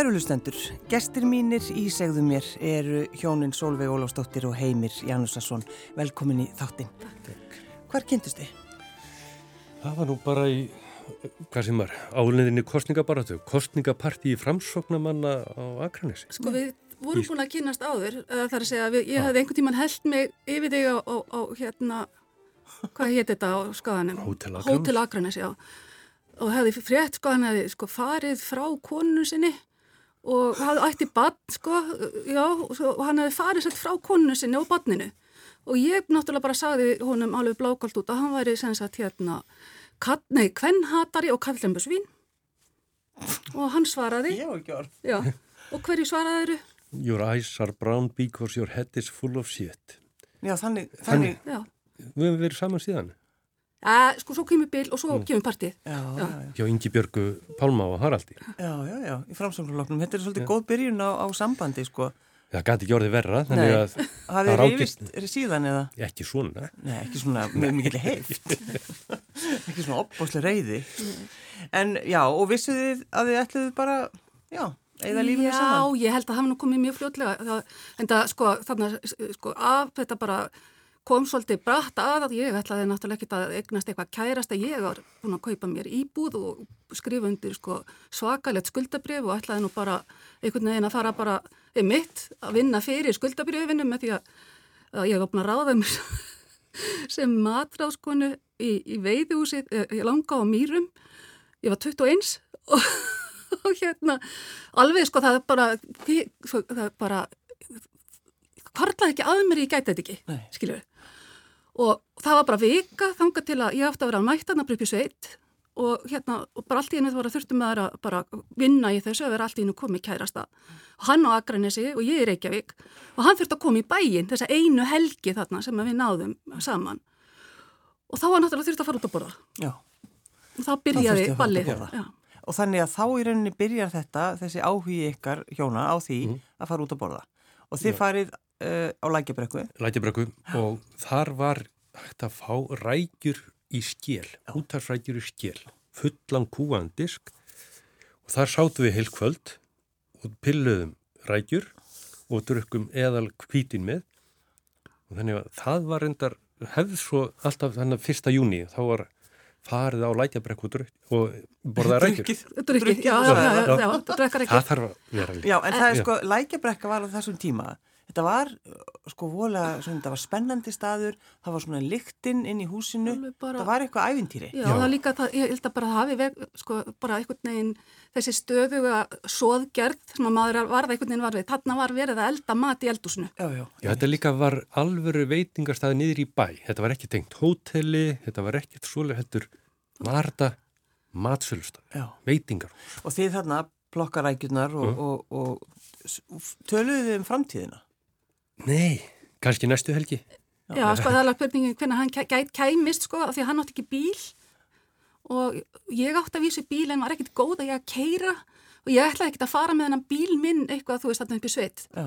Kærulustendur, gestir mínir í segðu mér eru hjónin Solveig Ólafsdóttir og Heimir Janúsasson. Velkomin í þáttin. Hvar kynntust þið? Það var nú bara í, hvað sem var, álinniðinni kostningabaratu, kostningaparti í framsóknamanna á Akranesi. Sko við vorum búin að kynast áður, það er að segja að við, ég hafði einhvern tíman held mig yfir þig á, á, á hérna, hvað hétt þetta á skaganum? Hótel Akranes. Hótel Akranes, já. Og hefði frétt sko, hann hefði sko farið frá konu sinni og hafði ætti bann sko, já, og, hann hefði farið sett frá konu sinni og banninu. Og ég náttúrulega bara sagði honum alveg blákalt út að hann væri sem sagt hérna, nei, kvennhatari og kallembusvín. Og hann svaraði. Já, og hverju svaraði eru? Your eyes are brown because your head is full of shit. Já, þannig, þannig. Já. Við hefum verið saman síðan. Ja, sko, svo kemur bil og svo mm. kemur partið. Já, já, já. Hjá Ingi Björgu Pálma og Haraldi. Já, já, já, í framsóknarloknum. Þetta er svolítið góð byrjun á, á sambandi, sko. Það gæti ekki orðið verra, þannig Nei. að Hafið það rákist reyfist síðan eða? ekki svona. Nei, ekki svona með mikill heift. ekki svona opbóslega reyði. En já, og vissuð þið að þið ætluðu bara, já, eða lífinu saman? Já, ég held að það hafa nú komið mjög fljótlega. Það, en það, sko, þarna, sko, af þetta bara kom svolítið bratt að að ég ætlaði náttúrulega ekki að eignast eitthvað kærast að ég var búin að kaupa mér íbúð og skrifa undir sko, svakalett skuldabrif og ætlaði nú bara einhvern veginn að fara bara mitt að vinna fyrir skuldabrifinu með því að, að ég var búin að ráða mér sem matráskonu í, í veiðhúsið, ég langa á mýrum, ég var 21 og, og hérna alveg sko það er bara, það er bara karlaði ekki að mér, ég gæti þetta ekki, Nei. skiljur við. Og það var bara vika þanga til að ég átti að vera að mæta hann að upp í sveit og hérna, og bara allt í henni það var að þurftum að bara vinna í þessu að vera allt í henni komið kærasta. Og hann á Akranesi og ég í Reykjavík og hann þurfti að koma í bæin þessa einu helgi þarna sem við náðum saman. Og þá var náttúrulega þurfti að fara út að borða. Já. Og þá byrjaði ballið. Já. Og þannig að þá í rauninni byrjar þetta, þessi áhugi ykkar hjóna á því að fara út að borða. Og þið farið uh, á lækjabrekku. Lætjabröku og þar var hægt að fá rækjur í skél, útarsrækjur í skél, fullan kúan disk og þar sátum við heil kvöld og pilluðum rækjur og drukkum eðal kvítin með og þannig að það var reyndar hefð svo alltaf þannig að fyrsta júni þá var farið á lætjabrekku og, og borðaði rækjur. Drukkið. Drukkið, Drukkið, já, já, já, já, já. já, já, drekkar ekki. Það þarf að vera líka. Já, en það er Já. sko, lækjabrekka var á þessum tíma. Þetta var sko volega, svona, það var spennandi staður, það var svona lyktinn inn í húsinu, bara- það var eitthvað ævintýri. Já, Já. það líka, það, ég held að bara það hafi veg, sko, bara einhvern veginn þessi stöðuga soðgerð sem að maður varða einhvern veginn varfið. Þarna var verið að elda mat í eldúsinu. Já, já. Já, þetta líka var alvöru veitingarstaði niður í bæ. Þetta var ekki tengt hóteli, þetta var ekkert svolega heldur var þetta matsölustaf, Já. veitingar. Og þið þarna plokkarækjurnar og, Mm. og, og, og töluðu þið um framtíðina? Nei, kannski næstu helgi. Já, sko, það er alveg spurningin hvernig hann kæ- gæt kæmist, sko, af því að hann átti ekki bíl og ég átti að vísu bíl en var ekkert góð að ég að keira og ég ætlaði ekkert að fara með hennan bíl minn eitthvað, þú veist, þarna upp í sveit. Já.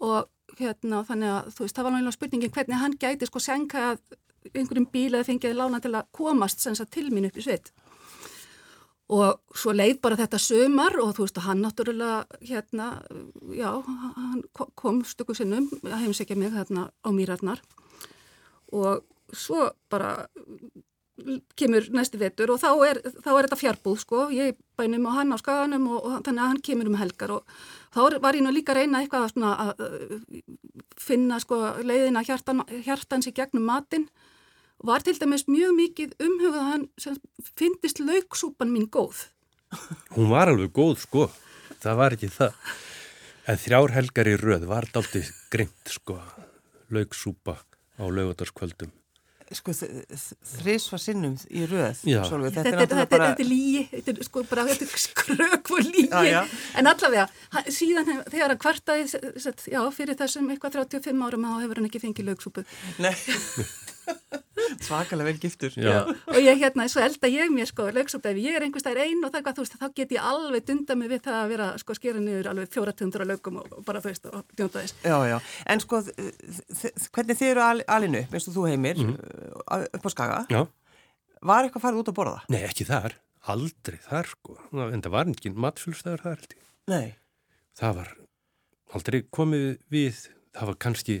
og hérna þannig að þú veist það var náttúrulega spurningin hvernig hann gæti sko senka að einhverjum bíl eða fengiði lána til að komast sem sagt til mín upp í sveit og svo leið bara þetta sömar og þú veist að hann náttúrulega hérna já hann ko- kom stöku sinnum að heimsækja mig hérna á mýrarnar. Og svo bara kemur næsti vetur og þá er, þá er þetta fjárbúð sko, ég bænum og hann á skaganum og, og þannig að hann kemur um helgar og þá var ég nú líka að reyna eitthvað að, að, finna sko leiðina hjartan, hjartans í gegnum matinn var til dæmis mjög mikið umhugað að hann sem, fyndist lauksúpan mín góð. Hún var alveg góð, sko. Það var ekki það. En þrjár helgar í röð var daldi grimt, sko. Lauksúpa á laugardarskvöldum. Sko þrísva sinnum í röð, Já. Sólveig, Þetta, þetta er náttúrulega bara... þetta er lígi, þetta er sko bara þetta er skrök og lígi, Já, já. en allavega, hann- síðan hef- þegar hann kvartaði, já, fyrir þessum eitthvað 35 árum þá hefur hann ekki fengið lauksúpu. Nei, svakalega vel giftur. Já. og ég hérna, svo elda ég mér sko lauksúpu ef ég er einhvers staðar einn og það er hvað þú veist þá get ég alveg dunda mig við það að vera sko skera niður alveg fjóratundur á laukum og, og bara þú veist og djónda þess Já, já, en sko, hvernig þið eru al, alinu eins og þú heimir, uh, upp á Skaga, Já. var eitthvað farið út að borða? Nei, ekki þar. Aldrei þar, sko. En það var engin matsölustæður þar, held ég. Nei. Það var aldrei komið við, það var kannski,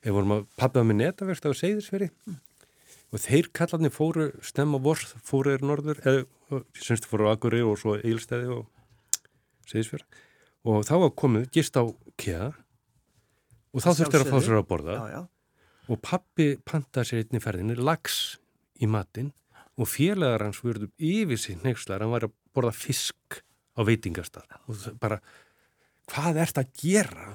ef vorum að pappaða með netaverst á Seyðisveri og þeir kallarnir fóru stemma vorð, fóru er norður, eða semst fóru á Akureyri og svo Eilstæði og Seyðisveri og þá var komið gist á keða og þá þurfti að fá sér að borða. Já, já. og pappi pantaði sér einni ferðinni lags í matinn. Og félagar hans verður yfir sín neykslar, hann var að borða fisk á veitingastað. Og bara, hvað ert að gera?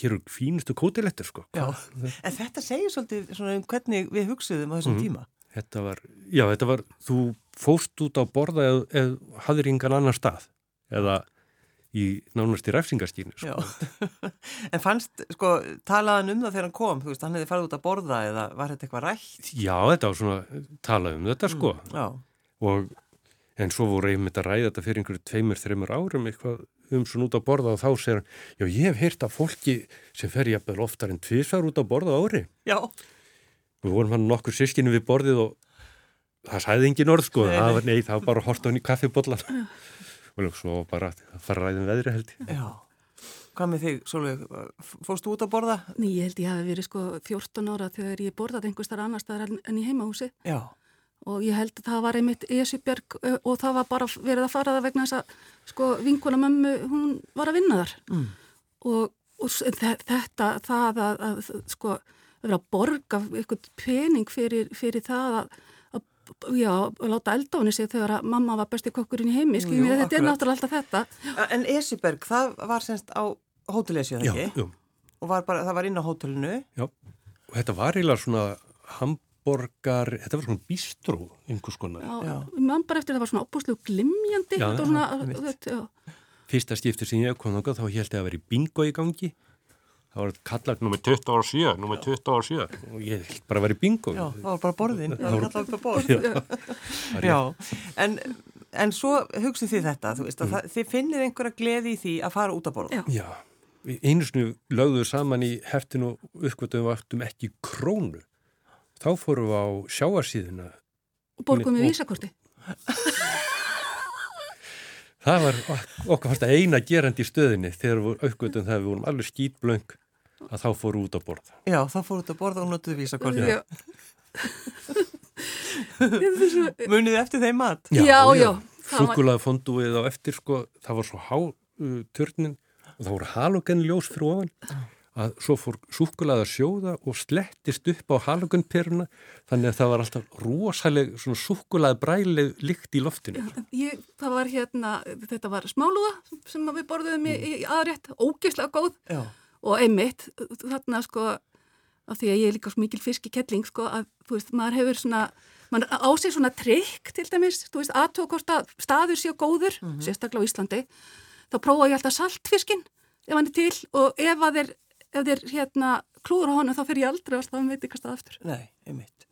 Hér eru fínustu kótilettur sko. En þetta segir svolítið svona um hvernig við hugsuðum á þessum Mhm. tíma. Þetta var, já þetta var, þú fóst út á borða eða, eða hafðir yngan annar stað eða í nánast í ræfsingaskínu sko. Já, en fannst, sko, talaðan um það þegar hann kom, þú veist, hann hefði farið út að borða eða var þetta eitthvað rætt? Já, þetta var svona, talað um þetta sko Já, og en svo voru einmitt að ræða þetta fyrir einhverju tveimur, þreimur árum eitthvað um svona út að borða og þá segir hann, já ég hef heyrt að fólki sem fer jafnvel oftar en tvísar út að borða á ári. já, Við vorum hann nokkur sískinu við borðið og það sæði engin orð sko, Nei, það var, nei, það var bara hort á hann í kaffibóllan og svo bara að fara að ræðum veðri held ég. já. Hvað með þig, Sólveig, fórstu út að borða? Ný, ég held ég hafi verið sko 14 ára þegar ég borðaði einhvers þar annar staðar en í heimahúsi Já, og ég held að það var einmitt Esjubjörg ö, og það var bara verið að fara það vegna þess að sko vinkona mömmu, hún var að vinna þar mm. og, og þetta, það að, að sko, að vera að borga eitthvað pening fyrir, fyrir það að, að já, að láta henni sig þegar að mamma var besti kokkurinn í heimi, skiljum jú, við, þetta er náttúrulega alltaf þetta. En Esiberg, það var semst á hótelesju, Já, ekki? jú. Og var bara, það var inn á hótelinu? Já, og þetta var eiginlega svona hamborgar, þetta var svona bístró, einhvers konar. Já, Já. Ég man bara eftir að það var svona opbúslu glimjandi, Já, þetta var já, svona, einmitt. þetta, já. Fyrsta skipti sem ég kom þá held ég að vera í bingo í gangi. Það var kallar nummer 20 ára 7, nummer 20 ára 7 og ég held bara að vera í bingo. Já, það var bara borðin, það var kallað upp að borð. Já. Já, en, en svo hugsið þið þetta, þú veist, að það, þið finnir einhverja gleði í því að fara út að borða. Já. Já, einu snu lögðum saman í heftinu og uppgötum við áttum ekki krónu. Þá fórum við á sjáarsíðuna. Og borgum við vísakorti. Það var ok- okkar fannst að eina gerandi í stöðinni þegar við það að við vorum alveg skítblöng að þá fórum við út að borða. Já, það fór út að borða og notuðu vísakortið. Já. Svo- Munið þið eftir þeim mat? Já, já. var- Súkulaði fondúið á eftir sko, það var svo há uh, törnin og það voru halogenljós fyrir ofan að svo fór súkulaði að sjóða og slettist upp á halogenperuna þannig að það var alltaf rosaleg svona súkulaði bræleg lykt í loftinu. Ég, það var hérna, þetta var smálúða sem við borðum í, í aðrétt, ógeðslega góð Já. og einmitt, þarna sko, af því að ég er líka svo mikil fiskikettling sko, að þú veist, maður hefur svona, maður á sig svona trikk til dæmis, þú veist, aðtók hvort að staður séu góður, sérstaklega á Íslandi, þá prófa ég alltaf saltfiskin ef hann er til og ef að þeir, ef þeir hérna klúður á honum þá fer ég aldrei alltaf að veit ekki stað aftur. Nei, einmitt.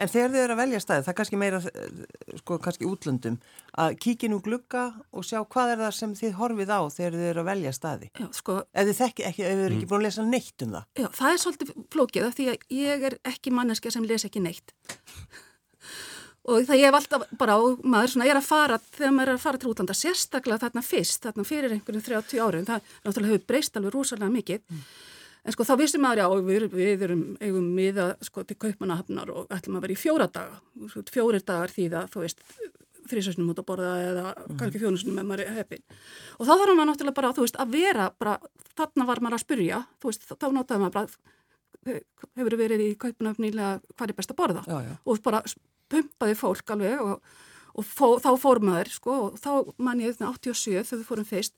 En þegar þið eru að velja staði, það er kannski meira, eh, sko, kannski útlöndum, að kíkja nú glugga og sjá hvað er það sem þið horfið á þegar þið eru að velja staði. Já, sko, Ef þið þekki ekki, ef þið eru ekki búin að lesa neitt um það. Já, það er svolítið flókið af því að ég er ekki manneskja sem les ekki neitt. Og það ég hef alltaf bara, og maður svona er að fara, þegar maður er að fara til útlanda, sérstaklega þarna fyrst, þarna fyrir einhverjum 30 árum, það náttúrulega hefur breyst alveg rosalega mikið. En sko þá vissum maður, já, við, við erum eigum miða sko til kaupmannahafnar og ætlum að vera í fjóra daga. Svo Fjórir dagar því það, þú veist, þrísvæsnum út að borða eða kannski fjónusnum ef maður er heppin. Og þá þarf maður náttúrulega bara, þú veist, að vera bara, þarna var maður að spurja, þú veist, þá notaði maður bara, hefur verið í kaupmannahafn nýlega hvað er best að borða Já, já. og bara pumpaði fólk alveg og, og fó, þá fór maður sko og þá man ég þarna 87 þegar við fórum fyrst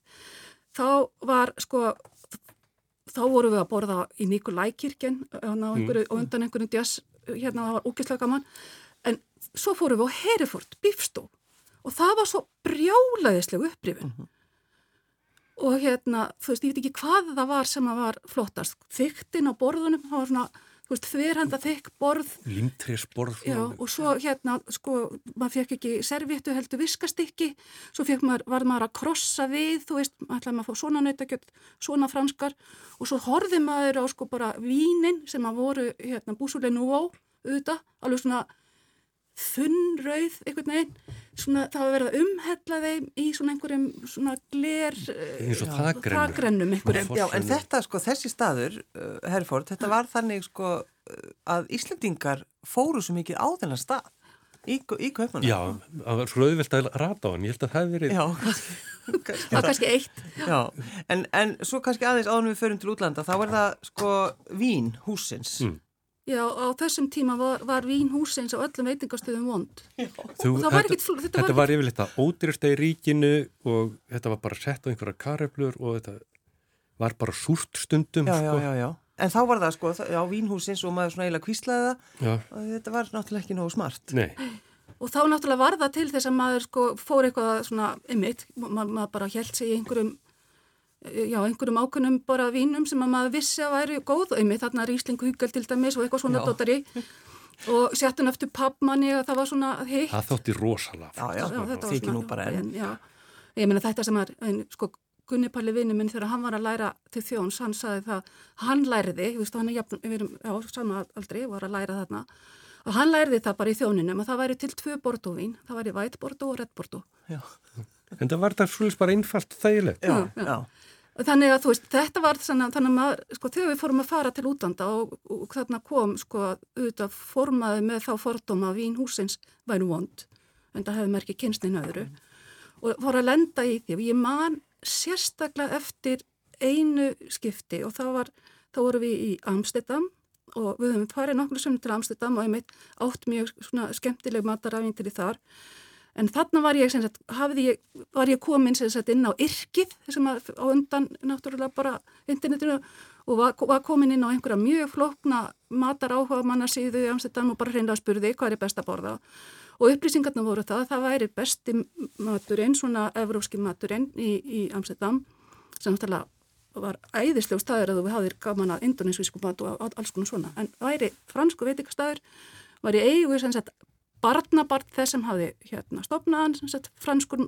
þá vorum við að borða í Nikolækirkjen mm. og undan einhverjum djass hérna það var ógeðslega gaman. En svo fórum við á Hereford bífstó og það var svo brjálaðisleg upprifin og hérna, þú veist, ég veit ekki hvað það var sem að var flottast. Þyktin á borðunum, það var svona þú veist, þverhanda þykk borð. Límtrisborð. Já, og svo hérna, sko, maður fekk ekki serviettu heldur viskastykki, svo fekk maður, var maður að krossa við, þú veist, ætlaði maður að fá svona nautakjött, svona franskar. Og svo horfið maður á sko bara vínin sem að voru, hérna, búsuleg nú á, auðvitað, alveg svona þunnrauð einhvern veginn, svona það var verið að umhella þeim í svona einhverjum svona gler eins og Já. þakrennur. þakrennum einhverjum. Já, en þetta sko, þessi staður, uh, Herford, þetta var þannig sko uh, að Íslendingar fóru svo mikið á þennan stað í, í kaupunum. Já, það var svo auðvelt að rata á hann, ég held að það hefði verið Já, kannski, kannski Það var kannski eitt. Já, en, en svo kannski aðeins áðunum við förum til útlanda, þá er það sko vín húsins. Mm. Já, á þessum tíma var, var vín húsins á öllum veitingastöðum vond. Þú, var þetta, ekkit þetta þetta var var yfirleitt að ódýrsta í ríkinu og þetta var bara sett á einhverja kareflur og þetta var bara súrt stundum Já, sko. já, já, já. En þá var það sko, já, vínhúsins og maður svona eiginlega kvíslaði það Já, og þetta var náttúrulega ekki nógu smart. nei, Og þá náttúrulega var það til þess að maður sko fór eitthvað svona ymmit, ma maður bara held sig í einhverjum, já, einhverjum ákunnum bara vínum sem að maður vissi að væri góð ymmit, þarna Rísling Hugel til dæmis og eitthvað svona Já. dóttari og sjattun eftir pappmanni og það var svona hitt. það þótti rosalega Já, já, þetta var svona- nú bara enn. Já, ég meina þetta sem er, en, sko, Gunni Palli vinnu minn þegar hann var að læra til þjóns, hann sagði það, hann læriði, þú veist, hann er jafn, við erum á sama aldri, var að læra þarna, og hann læriði það bara í þjóninum að það væri til tvö bordóvín, það væri væt bordó og redd bordó. Já, En það var það svolítið bara einfalt þægilegt. já, Já, já. Þannig að þú veist, þetta var þannig, að maður, sko, þegar við fórum að fara til útanda og, og þarna kom, sko, auðvitað formaði með þá fordóma að vín húsins væri vond, en það hefði merkið kynstinn öðru og fór að lenda í því og ég man sérstaklega eftir einu skipti og þá var, þá vorum við í Amsterdam og við höfum farið nokkru sem til Amsterdam og einmitt átt mjög svona skemmtileg matarafíntir í þar En þarna var ég, sagt, ég, var ég komin sagt inn á yrkið sem að á undan náttúrulega bara internetinu og var, var komin inn á einhverja mjög flókna matar áhuga manna síðu í Amsterdam og bara hreinlega spurði hvað er best að borða. Og upplýsingarna voru það að það væri besti maturinn, svona evróski maturinn í, í Amsterdam sem náttúrulega var æðisleg staður að þú hafðir gaman að indonesísku mat og alls konar svona. En væri fransku veitikastæður, var í eigu barnabarn þess sem hafði hérna stopnaðan, sagt franskur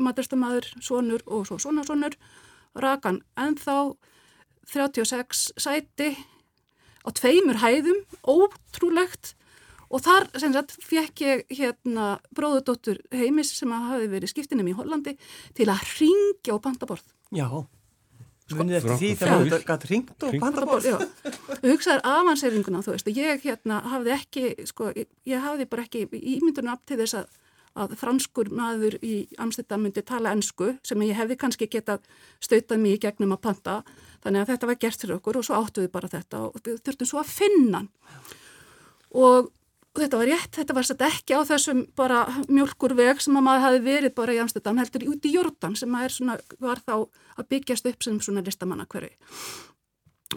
maturstamæður, sonur og svo svona sonur, rakan ennþá 36 sæti á tveimur hæðum, ótrúlegt og þar sagt fekk ég hérna bróðudóttur heimis sem hafi verið skiptinum í Hollandi til að ringja á pandaborð. Já, munið eftir því þegar maður gæti ringt og og hugsaður avanseiringuna, þú veist, og ég hérna hafði ekki, sko, ég, ég hafði bara ekki ímyndunum aft til þess að, að franskur maður í Amsterdam myndi tala ensku sem ég hefði kannski getað stautað mig í gegnum að panta, þannig að þetta var gert fyrir okkur og svo áttu við bara þetta og þurftum svo að finna. Og þetta var rétt, þetta var sett ekki á þessum bara mjölkurveg sem að maður hafi verið bara í Amsterdam, heldur út í Jordan sem að er svona, var þá að byggjast upp sem svona listamannakverfi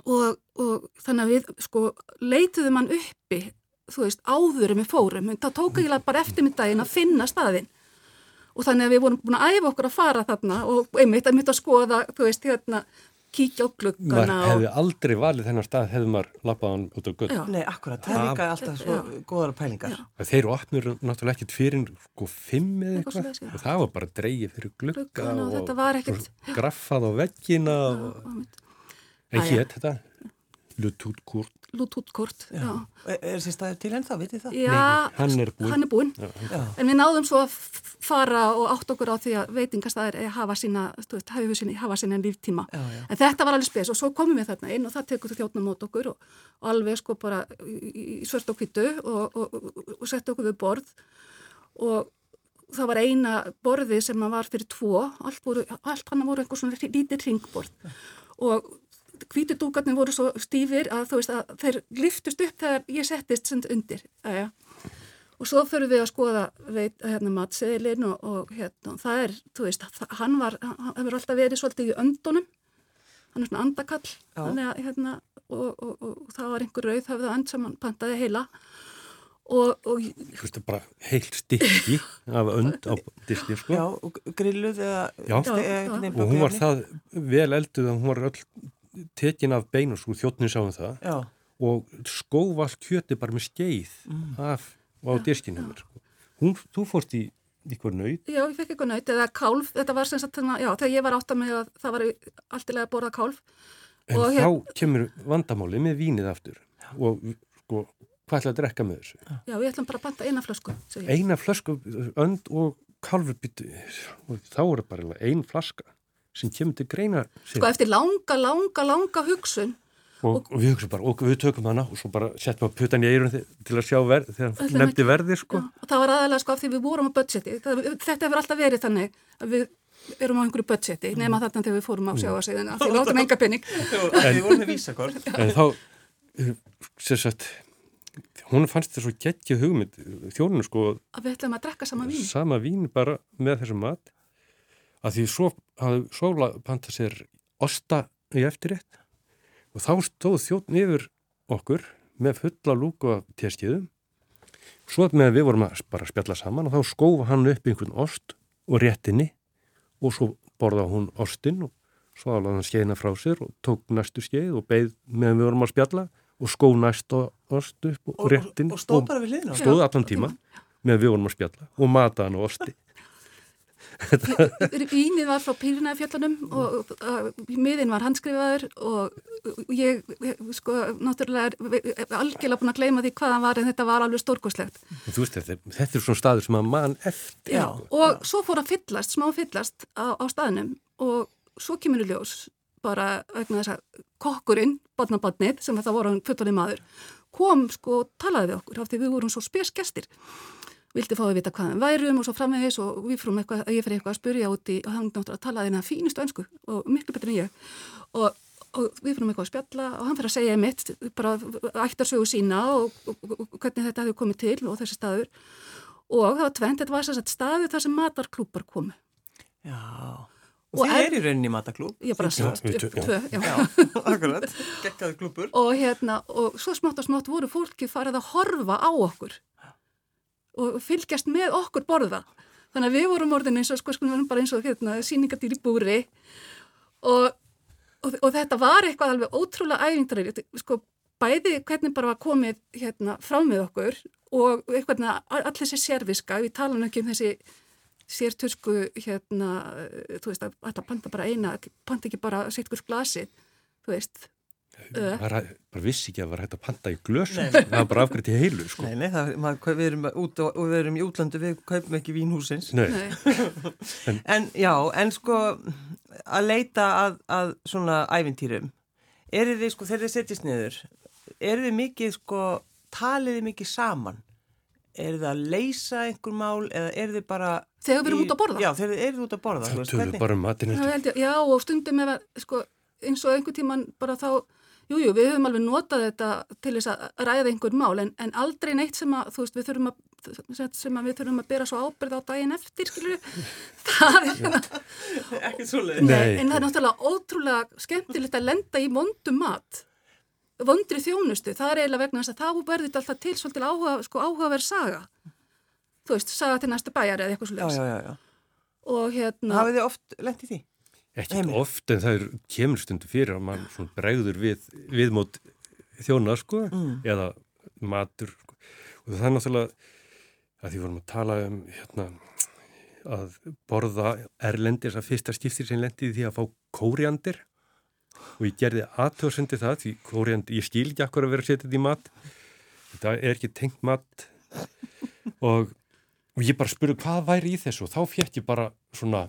og, og þannig að við sko leituðum hann uppi þú veist, áður en við fórum. Það tók ekki bara eftirmyndaginn að finna staðinn. Og þannig að við vorum búin að æfa okkur að fara þarna og einmitt að mynda að skoða þú veist, hérna, kíkja á Maður gluggana hefði og, aldrei valið þennan stað hefði maður lappað hann út á gull. Já. Nei, akkurat, það er líka alltaf svo góðara pælingar. Já. Þeir opnur náttúrulega ekkert fyrir sko fimm eða Eitthvað já. og það var bara dreigið fyrir glugga Gluggana og þetta var ekkert- og graffað á veggina og, og, og en hétt þetta Lutútkurt lútútkort já. Er, er þessi staður til ennþá, vitið það? já, hann er búinn. hann er búinn. Já. En við náðum svo að fara og átt okkur á því að veitingastæðir hafa sína, þú veist, hafa sína, hafa sína líftíma. Já, já. En þetta var alveg spes og svo komum við þarna inn og það tekur þjóttna mót okkur og, og alveg sko bara í, í svört og hvitu og, og, og, og sett okkur við borð og það var eina borði sem var fyrir tvo, allt, voru, allt hann voru einhver svona lítið ringborð og hvítu dúkarnir voru svo stífir að þú veist að þeir liftust upp þegar ég settist sem undir. Æja. Og svo fyrir við að skoða veit, hérna, matseðilinn og, og hérna, það er, þú veist, það, hann var, hann hefur alltaf verið svolítið í öndunum, hann er svona andakall, að, hérna, og, og, og, og það var einhver rauð höfðu önd sem hann pantaði heila og, og Þú veist, bara heilt stykki af önd á diski, sko. Já, og grilluð eða... Já. eða Já, Og hún var það vel elduð að hún var öll tekin af beinu, sko, þjóttnin sáum það. Já, og skóf allt kjöti bara með skeið af og á diskinu sko. Hún, þú fórst í ykkur nöyð, já, ég fekk eitthvað naut eða kálf, þetta var sem sagt, já, þegar ég var átt að mig að það var alltilega að borða kálf. En þá hér- kemur vandamáli með vínið aftur. Og sko, hvað ætlaði að drekka með þessu? Já, við ætlum bara að banta eina flösku. Eina flösku, önd og kálfur byttu, og þá er það bara ein flaska sem kemur til greina Sko eftir langa, langa, langa hugsun og, og við hugsaum bara, og við tökum hana og svo bara settum við puttan í eirun til að sjá verð, þegar hann nefndi verði sko. Já, og það var aðalega sko af því við vorum á budgeti. Það, þetta hefur alltaf verið þannig að við erum á einhverju budgeti nema þarna þegar við fórum á sjáasegðina því við áttum enga penning. Við vorum með vísakort. En þá, uh, sem sagt, hún fannst þess að geggja hugmynd, þjóninu sko, að við ætlum að drekka sama vín. sama vín bara með þessum mat, að því svo hafði Sóla panta sér osta í eftirrétt og þá stóð þjóðn yfir okkur með fulla lúku af téskiðum svo með við vorum að bara spjalla saman og þá skófa hann upp einhvern ost og réttinni og svo borða hún ostinn og svo alveg hann skeiðina frá sér og tók næstu skeið og beigð meðan við vorum að spjalla og skó næstu ost upp og, Og, réttin og stóð bara við hliðina. stóð allan tíma meðan við vorum að spjalla og mata hann og osti Vínið var frá Pýrinaðfjallanum og miðin var handskrifaður og ég, sko, náttúrulega algjörlega búin að gleyma því hvaðan var en þetta var alveg stórkoslegt. og þú veist þetta, þetta er svona staður sem að mann eftir. Já, og svo fór að fyllast, smá fyllast á, á staðnum og svo kemur í ljós bara vegna þess að kokkurinn, badnabadnið, sem þetta voru hann fullonið maður, kom sko og talaði við okkur af því við vorum svo spesgestir vildi fá að vita hvað hann værum og svo framvegis og við fórum eitthvað, ég fyrir eitthvað að spurja úti og hann náttúrulega talaði hérna fínustu önsku og miklu betur en ég og, og við fórum eitthvað að spjalla og hann fyrir að segja mitt, bara ættarsögu sína og, og, og, og hvernig þetta hefur komið til og þessi staður og það var tvent, þetta var þess að staður þar sem matarklúpar komu Já. Og þið er- í rauninni í mataklúb. ég bara upp tvö. Já, akkurat. Gekkaði klúbur. og hérna, og svo smátt og smátt voru fólki farið að horfa á okkur og fylgjast með okkur borða. Þannig að við vorum orðin eins og sko, sko, við vorum bara eins og hérna, síningadýr í búri. Og, og, og þetta var eitthvað alveg ótrúlega æfingdarið sko, bæði hvernig bara var komið hérna, frá með okkur og eitthvað allir þessi sérviska, við tala nú ekki um þessi sértusku hérna, þú veist að að panta bara eina, panta ekki bara sittkurs glasið, þú veist bara vissi ekki að það var hægt að panta í glösum Nei. það var bara afgriðt í heilu sko. Nei, nei, það, maður, við erum út við erum í útlöndu, við kaupum ekki vínhúsins. Nei. Nei. En já, en sko að leita að, að svona ævintýrum, eru þið sko, þegar þið setjast niður, eru þið mikið sko, talið þið mikið saman? Eru þið að leysa einhver mál eða eru þið bara... Þegar við erum í- út að borða? Já, þegar þið eru út að borða. þá þú veist, tölum hvernig? við bara um matinn Já, og stundum ef að, sko, eins og einhver tíman bara þá, jújú, jú, við höfum alveg notað þetta til þess að ræða einhver mál, en, en aldrei neitt sem að, þú veist, við þurfum að, sem að við þurfum að bera svo ábyrð á daginn eftir, skilur við, það er Ekki svo leið. en það er náttúrulega ótrúlega skemmtilegt að lenda í vondum mat, vondri þjónustu, það er eiginlega vegna þess að þá verður þetta alltaf til svolítið áhuga, sko, áhugaverð saga, þú veist, saga til næstu bæjar eða eitthvað Já, svo já, já, já. og hérna, Hafið þið oft lent í því? Ekki oft en það er kemur stundu fyrir að mann bregður við, við mót þjóna sko Mm. eða matur sko. og það er náttúrulega að því vorum að tala um hérna, að borða erlendis að fyrsta skiptir sem lendi í því að fá kóriandir. Og ég gerði aðtöðsendir það því kóriandir, ég skil ekki akkur að vera að setja þetta í mat. Þetta er ekki tengt mat. Og, og ég bara spurði hvað væri í þessu? Og þá fekk ég bara svona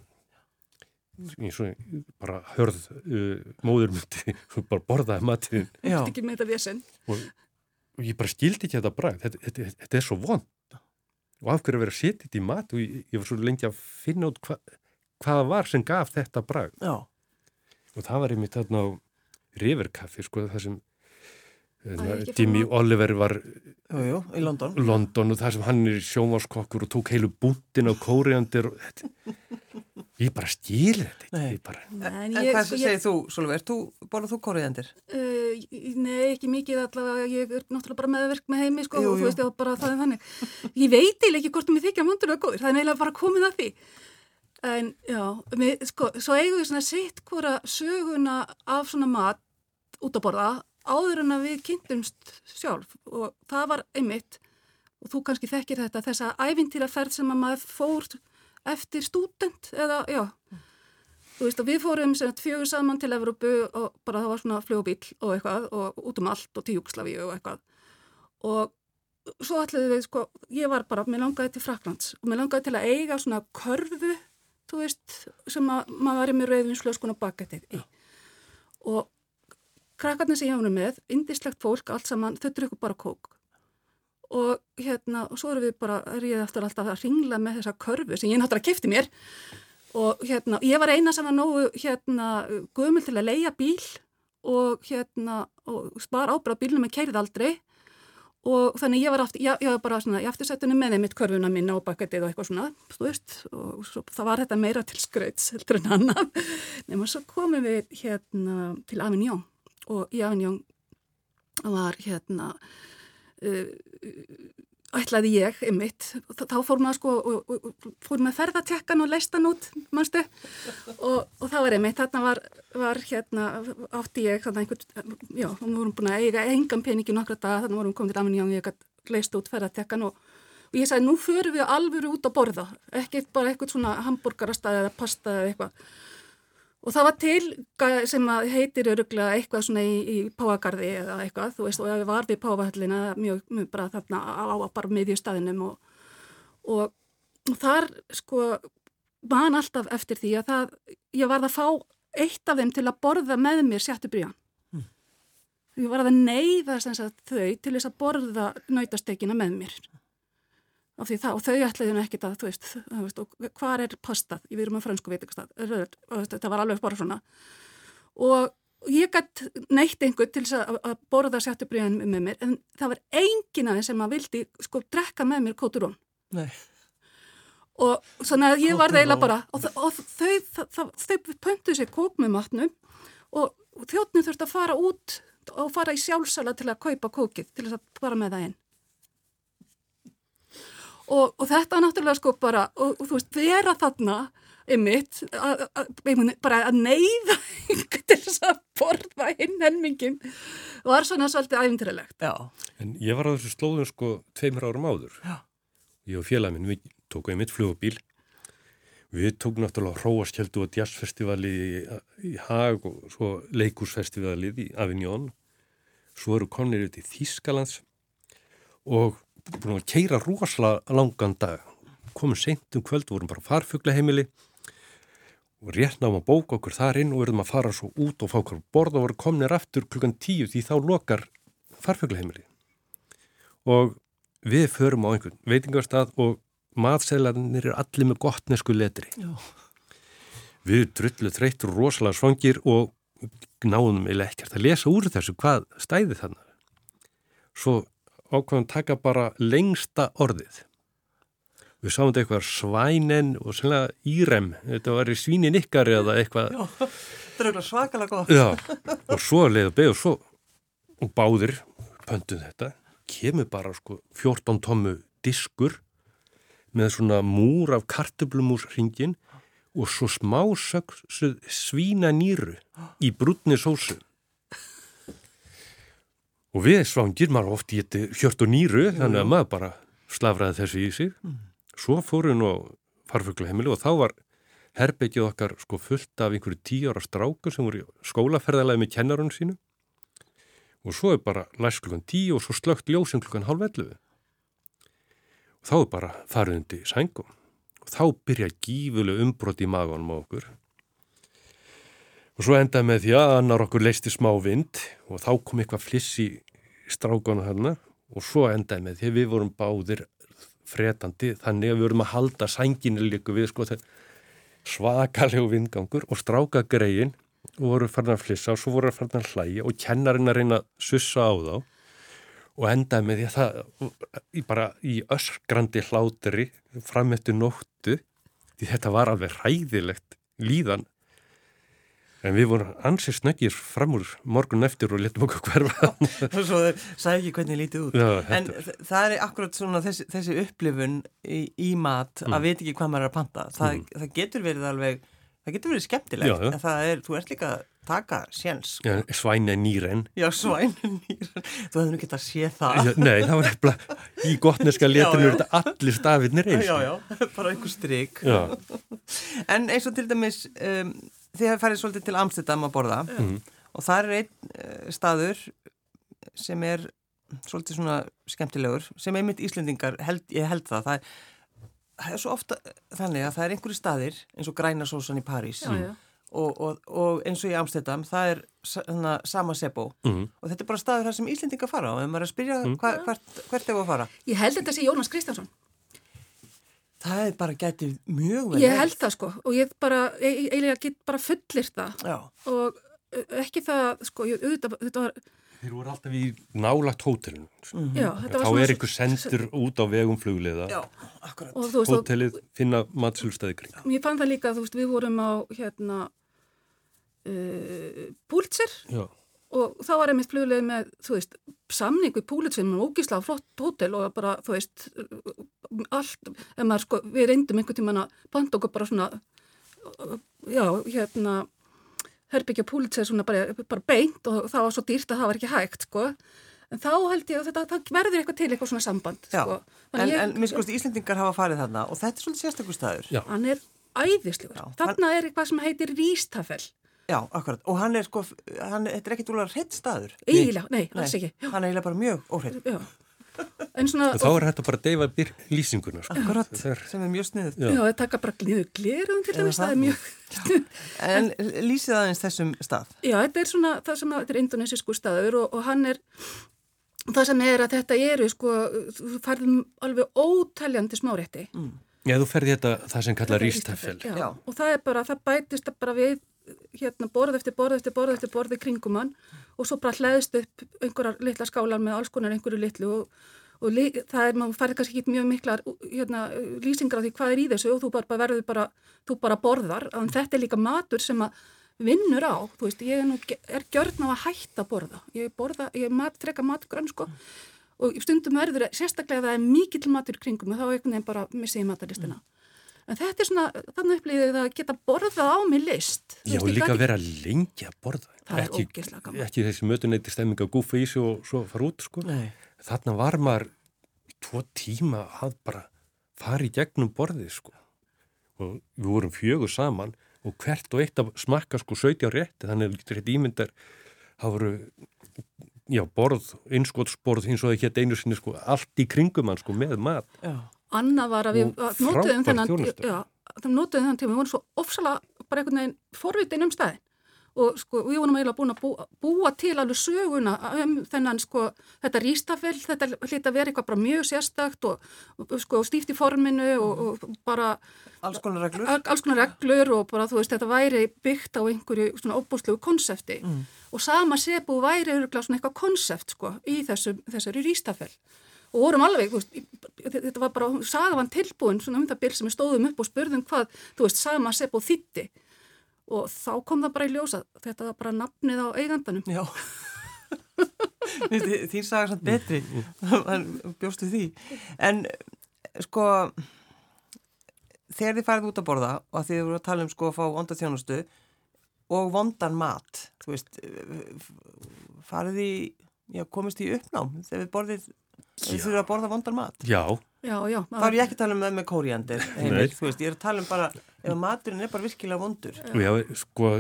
eins og bara hörð uh, móður myndi bara borðaði matinn Já. ekki með þetta vesen, og, og ég bara skildi ekki þetta bragð. Þetta, þetta, þetta er svo vond. Og af hverju að vera þetta í mat? Og ég, ég var svo lengi að finna út hva, hvað það var sem gaf þetta bragð. Já. og það var einmitt þarna á Riverkaffi sko það sem hérna, Jimmy Oliver var Jú, jú, í London. London og það sem hann er sjónvarskokkur og tók heilu búntin á kóriandir og þetta ég bara skil þetta ekki, Nei. ég bara Nei, En ég- hvað sko, sem ég- segir þú, Solveig, þú, borðað þú kóriðandir? Uh, nei, ekki mikið allavega, ég er náttúrulega bara meðverk með heimi sko Jú, og þú veist, já, bara það er þannig. Ég veit eiginlega ekki hvort þú mér þykja vondurlega góður, það er eiginlega bara komið að því. En já, við, sko, svo eigum við svona sitt hvora söguna af svona mat út að borða áður en að við kynntumst sjálf og það var einmitt og þú kannski þekkir þetta, þessa ævintýraferð sem að maður fór eftir stúdent eða, já, þú veist, og við fórum sem fjögur saman til Evrópu og bara það var svona flugubíl og eitthvað og út um allt og til Júkslavíu og eitthvað og svo ætlaði við, sko, ég var bara, mér langaði til Fraklands og mér langaði til að eiga svona körfu, þú veist, sem að maður var með rauðvinslöskun og baketið í. Og krakkarnir sem ég hafði með, indislegt fólk, allt saman, þau drukku bara kók. Og hérna, og svo erum við bara, ég eftir alltaf að ringla með þessa körfu sem ég náttúrulega kefti mér. Og hérna, ég var eina sem var nógu hérna, gömul til að leia bíl og hérna, og spara ábráð bílunum en keirið aldrei. Og þannig ég var, aftur, ég, ég var bara svona í aftursættunum með þeim mitt körfuna mín á baketið og eitthvað svona, þú veist, og svo, það var þetta meira til skrauts heldur en annan nema svo komum við hérna til Avignon og í Avignon var hérna ætlaði ég einmitt, þá fór maður sko og, og, og fór maður ferðatekkan og leist hann út, mannstu og, það var einmitt, þarna var, var hérna, átti ég þannig einhvern, já, við vorum búin að eiga engan peningi nokkra dag, þannig vorum komið til Avignon og ég gæti leist út ferðatekkan og ég sagði, nú förum við alvöru út að borða. Ekki bara eitthvað svona hambúrgarastæði eða pasta eða eitthvað Og það var til sem heitir öruglega eitthvað svona í, í Páagarði eða eitthvað, þú veist, og það var við Páahallina mjög, mjög bara þarna á, bara miðjustæðinum og, og, og þar sko man alltaf eftir því að það, ég varð að fá eitt af þeim til að borða með mér sjátti bríðan. Mm. Ég varð að neyða þau til þess að borða nautastekina með mér það, og þau ætlaði ekki það, þú veist, þú veist og hvað er pastað, ég verðum að fransku veitingastað það var alveg bara svona. Og ég gætt neitt einhvern til þess að borða sjáttubríðan með mér, en það var engin aðeins sem að vildi sko drekka með mér kóturón Nei. Og svona að ég var það eiginlega bara og, og þau, þau, þau pöntuðu sér kók með matnum og þjóttnum þurfti að fara út og fara í sjálfsala til að kaupa kókið til að fara með það inn og, og þetta er náttúrulega sko bara, og, og þú veist, vera þarna ymmit, bara að neyða til þess að borða inn helmingin var svona svolítið æfintrilegt. Já. En ég var á þessu slóðum sko tveimur árum áður. Já. Ég og félagminn, við tókum einmitt flugubíl. Við tókum náttúrulega Róaskjöldu og Jazzfestivali í, í Haag og svo Leikursfestivalið í Avignon. Svo eru konir út í Þískalands og búin að keira rosalega langan dag. Komum seint um kvöld, vorum bara farfuglaheimili og rétt náum að bóka okkur þar inn og verðum að fara svo út og fá okkur borð og voru komnir aftur klukkan tíu því þá lokar farfuglaheimili og við förum á einhvern veitingarstað og matseðlarnir er allir með gott nesku letri. Já. við drullu þreytur rosalega svangir og náðum eða ekkert að lesa úr þessu hvað stæði þannig svo ákvæðum taka bara lengsta orðið. Við sáum þetta eitthvað svænen og svona írem, þetta var í svínin ykkar eða eitthvað. Já, þetta er svakalega gott. Já, og svo leiðu beig og svo, og báðir pöntuð þetta, kemur bara sko 14 tómmu diskur með svona múr af kartublumúsringin og svo smá svína nýru í brúnni sósu og við svangir, maður ofti geti hjört og nýru, þannig að maður bara slafraði þessu í sig. Mm. svo fórum við á farfuglaheimilu og þá var herbyggið okkar sko fullt af einhverju tíu ára strákur sem voru skólaferðalagi með kennarunum sínu og svo er bara læst klukkan tíu og svo slögt ljósum klukkan hálf ellu og þá er bara faruðundi sængum og þá byrja gífuleg umbrot í maganum á okkur Og svo endaði með því að annar okkur leisti smá vind og þá kom eitthvað fliss í strákanu hérna og svo endaði með því við vorum báðir fretandi þannig að við vorum að halda sænginu líka við sko svakalegu vindgangur og stráka greiðin og voru farin að flissa og svo voru að farin að hlæja og kennarinn að reyna að sussa á þá. Og endaði með því að það bara í öskrandi hláteri framöttu nóttu því þetta var alveg ræðilegt líðan En við vorum ansið snöggir fram úr morgun eftir og letum okkur hverfa. svo sagði ekki hvernig lítið út. Já, en það er akkurat svona þessi, þessi upplifun í, í mat mm. að veit ekki hvað maður er að panta. Það, mm. það getur verið alveg, það getur verið skemmtilegt. Já, en það er, þú ert líka að taka séns. Sko. Já, svæna nýren. Já, svæna nýren. Þú hefði nú gett að sé það. Já, nei, það var eitthvað, í gottneska letinu er þetta allir stafinnir eins. Já, já, bara einhver stryk. en eins og til dæmis... Um, þið hefur farið svolítið til Amsterdam að borða mm. og það er einn uh, staður sem er svolítið svona skemmtilegur sem einmitt Íslendingar, held, ég held það, það er, það er svo ofta þannig að það er einhverju staðir eins og grænasósan í París Já, já. og, og, og eins og í Amsterdam það er hana, sama sebó Mhm. og þetta er bara staður þar sem Íslendingar fara og ef maður er að spyrja hva, hvert, hvert er að fara Ég held þetta sé Jónas Kristjánsson. Það er bara gætið mjög vel Ég held það sko og ég bara, eiginlega get bara fullir það Já, og ekki það, sko, ég, auðvitað, þetta var, Þeir voru alltaf í nálagt hótelinu. já, þetta var Þá svona... er ykkur sendur út á vegum flugliða. já, akkurat Og þú veist, og, Hótelið finna matsölustæði kring. ég fann það líka, þú veist, við vorum á, hérna, uh, Púlitser Já. Og þá var einmitt flugleið með, þú veist, samning við Púlitser með ógísla flott hótel og bara, þú veist, allt, ef maður, sko, við reyndum einhvern tímann að panta okkur bara svona, já, hérna, herbyggja Púlitser svona bara, bara beint og það var svo dýrt að það var ekki hægt, sko. En þá held ég að þetta, það verður eitthvað til eitthvað svona samband, Já, sko. en, ég- en mér skoðist Íslendingar hafa farið þarna og þetta er svolítið sérstakur staður Já. hann er æðislegur. Þarna er eitthvað sem heitir rístafell. Já, akkurat, og hann er sko, hann, þetta er ekkit úrlega hreitt staður Eiginlega, nei, alls ekki. Já, Hann er eiginlega bara mjög óhreitt já. En svona, Og þá er þetta bara að deyfa byr lýsinguna. Sko. Akkurat, er- sem er mjög sniðut Já. það taka bara glíðu gleruðum til Eða dæmis, það er mjög, En lýsið aðeins þessum stað já, þetta er svona, það sem að, þetta er indonesisku staður og, og hann er, það sem er að þetta eru, sko, þú færðum alveg óteljandi smárétti. Já, þú ferði þetta það sem kalla Þetta er rístafell. Já. Já. og það er bara, það bætist bara við hérna borð eftir borð eftir borð eftir borð í kringum hann og svo bara hlæðist upp einhverjar litla skálar með alls konar einhverju litlu og, og li, það er, maður færði kannski ekki mjög miklar hérna, lýsingar á því hvað er í þessu og þú bara, verður bara, þú bara borðar. En þetta er líka matur sem að vinnur á, þú veist, ég er nú er gjörn á að hætta að borða, ég borða ég er mat, freka matgrönn sko. Og stundum verður, sérstaklega það er mikill matur í kringum og þá einhvern veginn bara missi ég matalistina En þetta er svona, þannig upplýðið að geta borðað á mig list. Já, veist, líka að vera lengi að borða. Það er ekki, ógeðslega gaman. ekki þessi mötuneyti stemming að gúfa í sig og svo fara út, sko. Nei, Þarna var maður tvo tíma að bara fara í gegnum borðið, sko. Og við vorum fjögur saman og hvert og eitt að smakka, sko, 17 rétti, þannig að við getur þetta ímyndar, það voru, já, borð, innskotsborð, eins og það hétt einu sinni, sko, allt í kringum hann, sko, með mat. já, Annað var að við notuðum þennan, já, notuðum þennan tíma, við vorum svo ofsalega bara einhvern veginn forvitin um staðin og sko, við vorum eiginlega búin að búa, búa til alveg söguna um þennan sko, þetta rístafell, þetta hlita verið eitthvað bara mjög sérstakt og, og sko, stíft í forminu og, og bara alls konar reglur. Al- alls konar reglur og bara þú veist þetta væri byggt á einhverju svona óbúslegu konsepti. Og sama sepu væri örgulega svona eitthvað konsept sko í þessu, þessari rístafell og vorum alveg, veist, þetta var bara sagavan tilbúin svona um það byrj sem við stóðum upp og spurðum hvað, þú veist, sama sepu þýtti og þá kom það bara í ljósa þetta var bara nafnið á eigandanum. Já. Þín saga samt betri. Bjóstu því. En sko þegar þið farið út að borða og að þið voru að tala um sko að fá vonda þjónustu og vondan mat þú veist farið í, já komist í uppnám þegar við borðið við þurfum að borða vondan mat. Já, Já, já, þá er ég ekki að tala um með með kóriandir þú veist, ég er að tala um bara ef maturinn er bara virkilega vondur. Já, sko,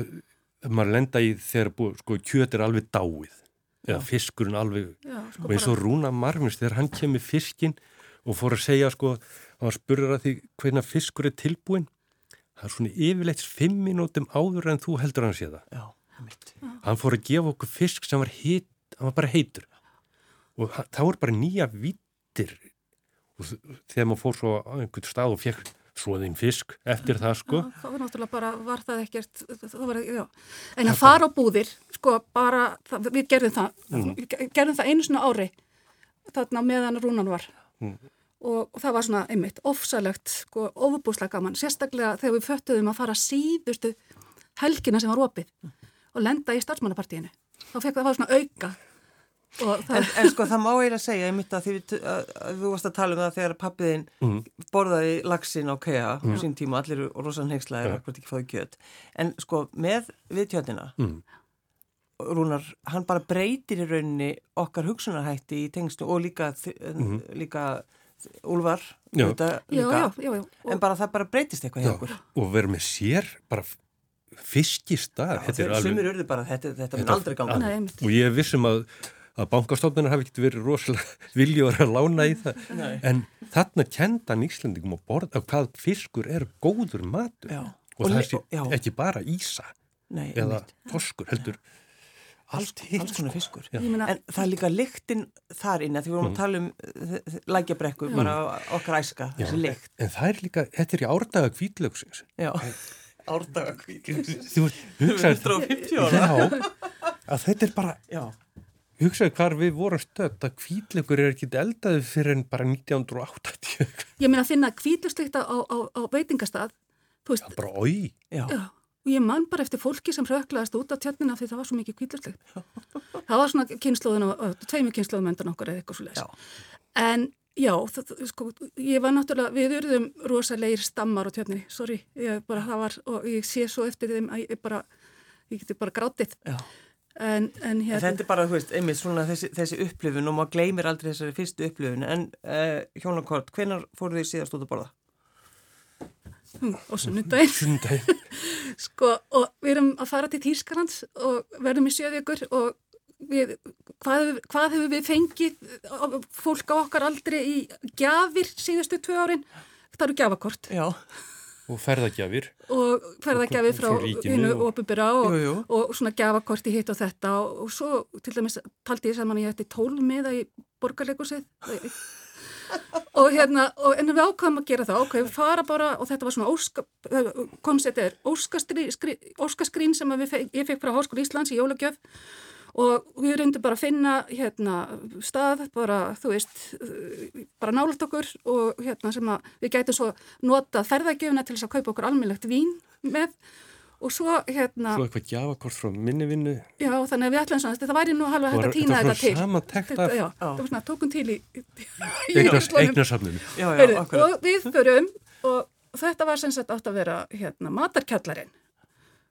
maður lenda í þegar búið, sko, kjöt er alveg dáið eða fiskurinn alveg já, sko og eins og Rúna Marvins þegar hann kemur fiskinn og fór að segja sko hann spurður að því hvernig fiskur er tilbúin það er svona yfirleitt fimm mínútum áður en þú heldur hann sé það. Já, hann fór að gefa okkur fisk sem var heit hann var bara heitur og það voru bara nýja vittir og þegar maður fór svo á einhvern stað og fekk svoðinn fisk eftir það sko Já, það var náttúrulega bara, var það ekkert, það var. En að fara á búðir, sko, bara, það, við gerðum það, við gerðum það einu svona ári, þarna meðan rúnan var. Og, og það var svona, einmitt, ofsalegt, sko, ofubúslega gaman, sérstaklega þegar við föttuðum að fara síðustu helgina sem var opið og lenda í starfsmannapartíinu. Þá fekk það að fá svona auka. Og það, En, en sko það má eiginlega segja einmitt að því við, að, þú varst að tala um það þegar pappiðinn borðaði lagsin á kea á sín tíma, allir og rosan hengslæðir Ja. akkurat ekki fáið kjöt. En sko með viðtjöndina Mm. Rúnar, hann bara breytir í rauninni okkar hugsunarhætti í tengstu og líka, mm líka já, líka, já, já, já. Og, en bara það bara breytist eitthvað hjá Já, okkur. Og vera með sér bara þeir, sumir urðu bara, þetta, þetta mun Þetta- aldrei ganga. Nei, einmitt. og ég er vissum að, að bankastofnunar hafi ekkert verið rosalega viljóður að lána í það Nei. en þarna kendan Íslandingum að borða hvað fiskur er góður matur Já. og, Og það já. ekki bara ísa Nei, eða einmitt. þorskur heldur alls, allt hitt alls konar fiskur. En það er líka lyktin þar inni, því við vorum að tala um lækjabrekku, bara okkar æska, Já, þessi lykt. en það er líka, þetta er í árdaga kvítlöksins Já, árdaga kvík. þú hugsaði 150 ára. já, að þetta er bara Já, hugsaði hvar við vorum stödd að kvítlökur er ekki eldaði fyrir en bara 1980 ég meina að finna kvítlustykta á, á, á veitingastað, þú veist, er bara oi já, Já, og ég man bara eftir fólki sem röklaðist út af tjötnina því það var svo mikið kvítlustlykt. það var svona kynnslóðin tveimur kynnslóðum undan okkur eða eitthvað svo leiðis. já. En já, það, sko, ég var náttúrulega, við urðum rosalegir stammar á tjötninni, sorry, ég bara, það var, og ég sé svo eftir þeim að ég bara, ég geti bara grátið. já. En, en En hérna, þetta er bara, þú veist, einmitt svona þessi, þessi upplifun og maður gleymir aldrei þessari fyrstu upplifun. En uh, hjónakort, hvenar fóruð þið síðast út að borða? og sunnudaginn, sundaginn sko, og við erum að fara til Þýskalands og verðum í sjöðjökur og við, hvað, hvað hefur við fengið á- fólk á okkar aldrei í gjafir síðustu tvö árin? Það eru gjafakort Já, og ferðagjafir. Og ferðagjafi frá ríkinu hinu og- og, og svona gjafakort í hitt og þetta og, og svo til dæmis taldi ég saman ég ætti tólmiða í borgarleikusið og hérna og en við ákvæmum að gera það, ákvæmum við fara bara og þetta var svona óska, koncept er óskaskrín, sem að við, ég fekk frá Háskóla Íslands í jólagjöf og við reyndum bara að finna hérna stað, bara þú veist bara nálat okkur og hérna sem að við gætum svo notað ferðagjöfuna til þess að kaupa okkur almennlegt vín með. Og svo hérna svo eitthvað gjafakort frá minni vinnu. Já þannig að við ætlum svona, þetta væri nú halva hægt að týna þetta þetta var til. samantekt þetta, af- já, það var svona, tókum til í, eignasafninu. Já, já, akkurat. og við förum og þetta var sem sagt átt að vera hérna, matarkjallarinn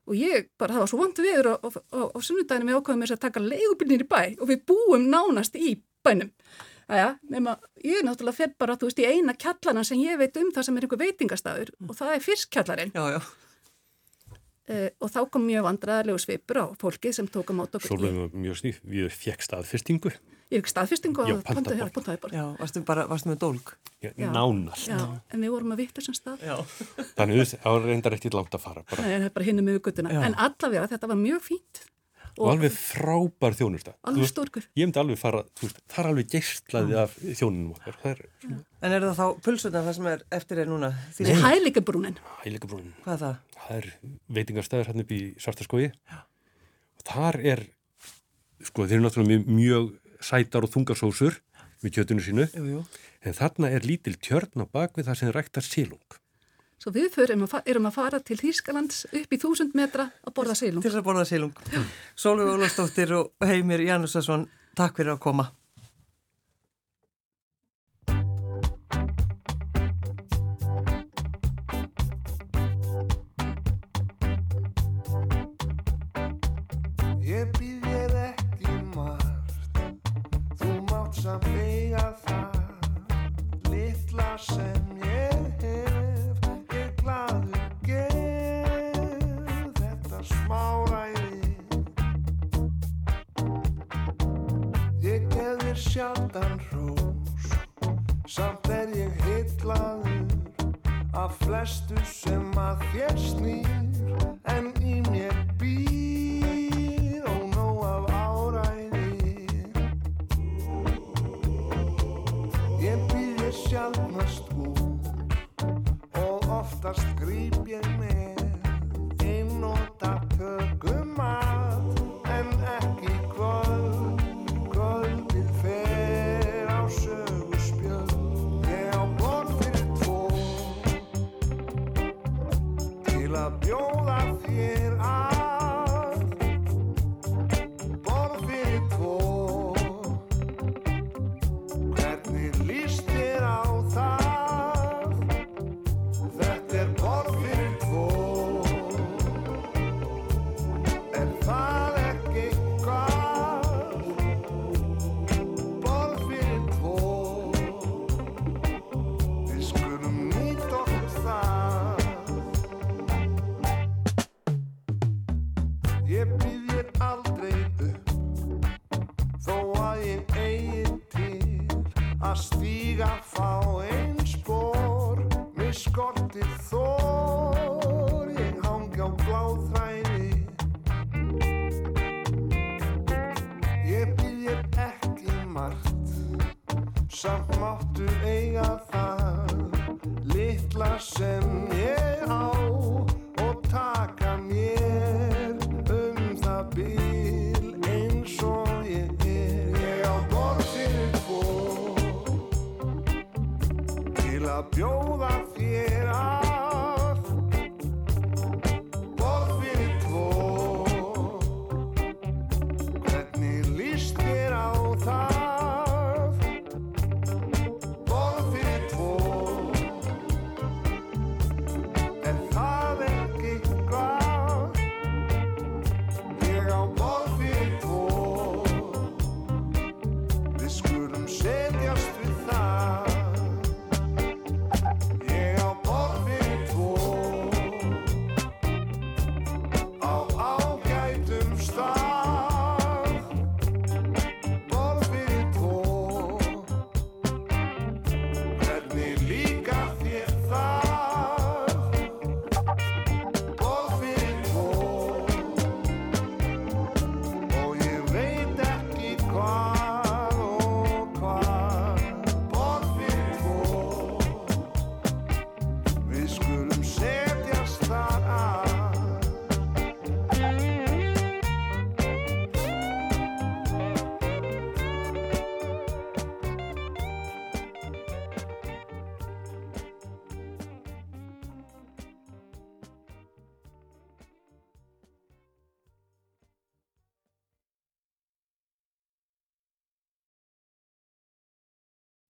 og ég bara, það var svo vond viður og, og, og, og sunnudaginu við ákvæðum þess að taka leigubilnir í bæ og við búum nánast í bænum. Æja, nema ég náttúrulega fer bara, þú veist, í eina kjallarna sem ég veit um það sem er einhver veitingastæður og það er fiskkjallarinn uh, og þá kom mjög vandræðarlegu svipur á fólki sem tók að máta okkur. Var mjög sníð, við fekk staðfestingu Ég fikk staðfestingu pantaði borð. Já, varstu bara, varstu með dólg? Já, Já. nánast Já, en við vorum að vittu sem stað. Já. þannig að það var reyndar ekkit langt að fara bara. Nei, það er bara hinni með gutuna. Já. En allavega þetta var mjög fínt. og alveg frábær þjónusta Þú alveg stórkur. ég myndi alveg fara, þú veist, það er alveg geistlaði af þjónunum okkar er svona En er það þá pulsutna það sem er eftir er núna? Því, Nei, hælingabrúnin. hælingabrún Hvað er það? það er veitingarstæður hann upp í Svartaskói og þar er sko þeir eru náttúrulega mjög sætar og þungarsósur með kjötunu sínu Jú, jú. en þarna er lítil tjörn á bakvið það sem ræktar sílung Svo við förum að, erum að fara til Þýskalands upp í þúsund metra að borða silung. Til að borða sílung. Sólveig Ólafsdóttir og Heimir Janúsasson, takk fyrir að koma. Eiga það, litla sem ég hef, ég glaður gef þetta smáræði. Ég gef þér sjaldan hrós, samt er ég heitlaður af flestu sem að þér snýr,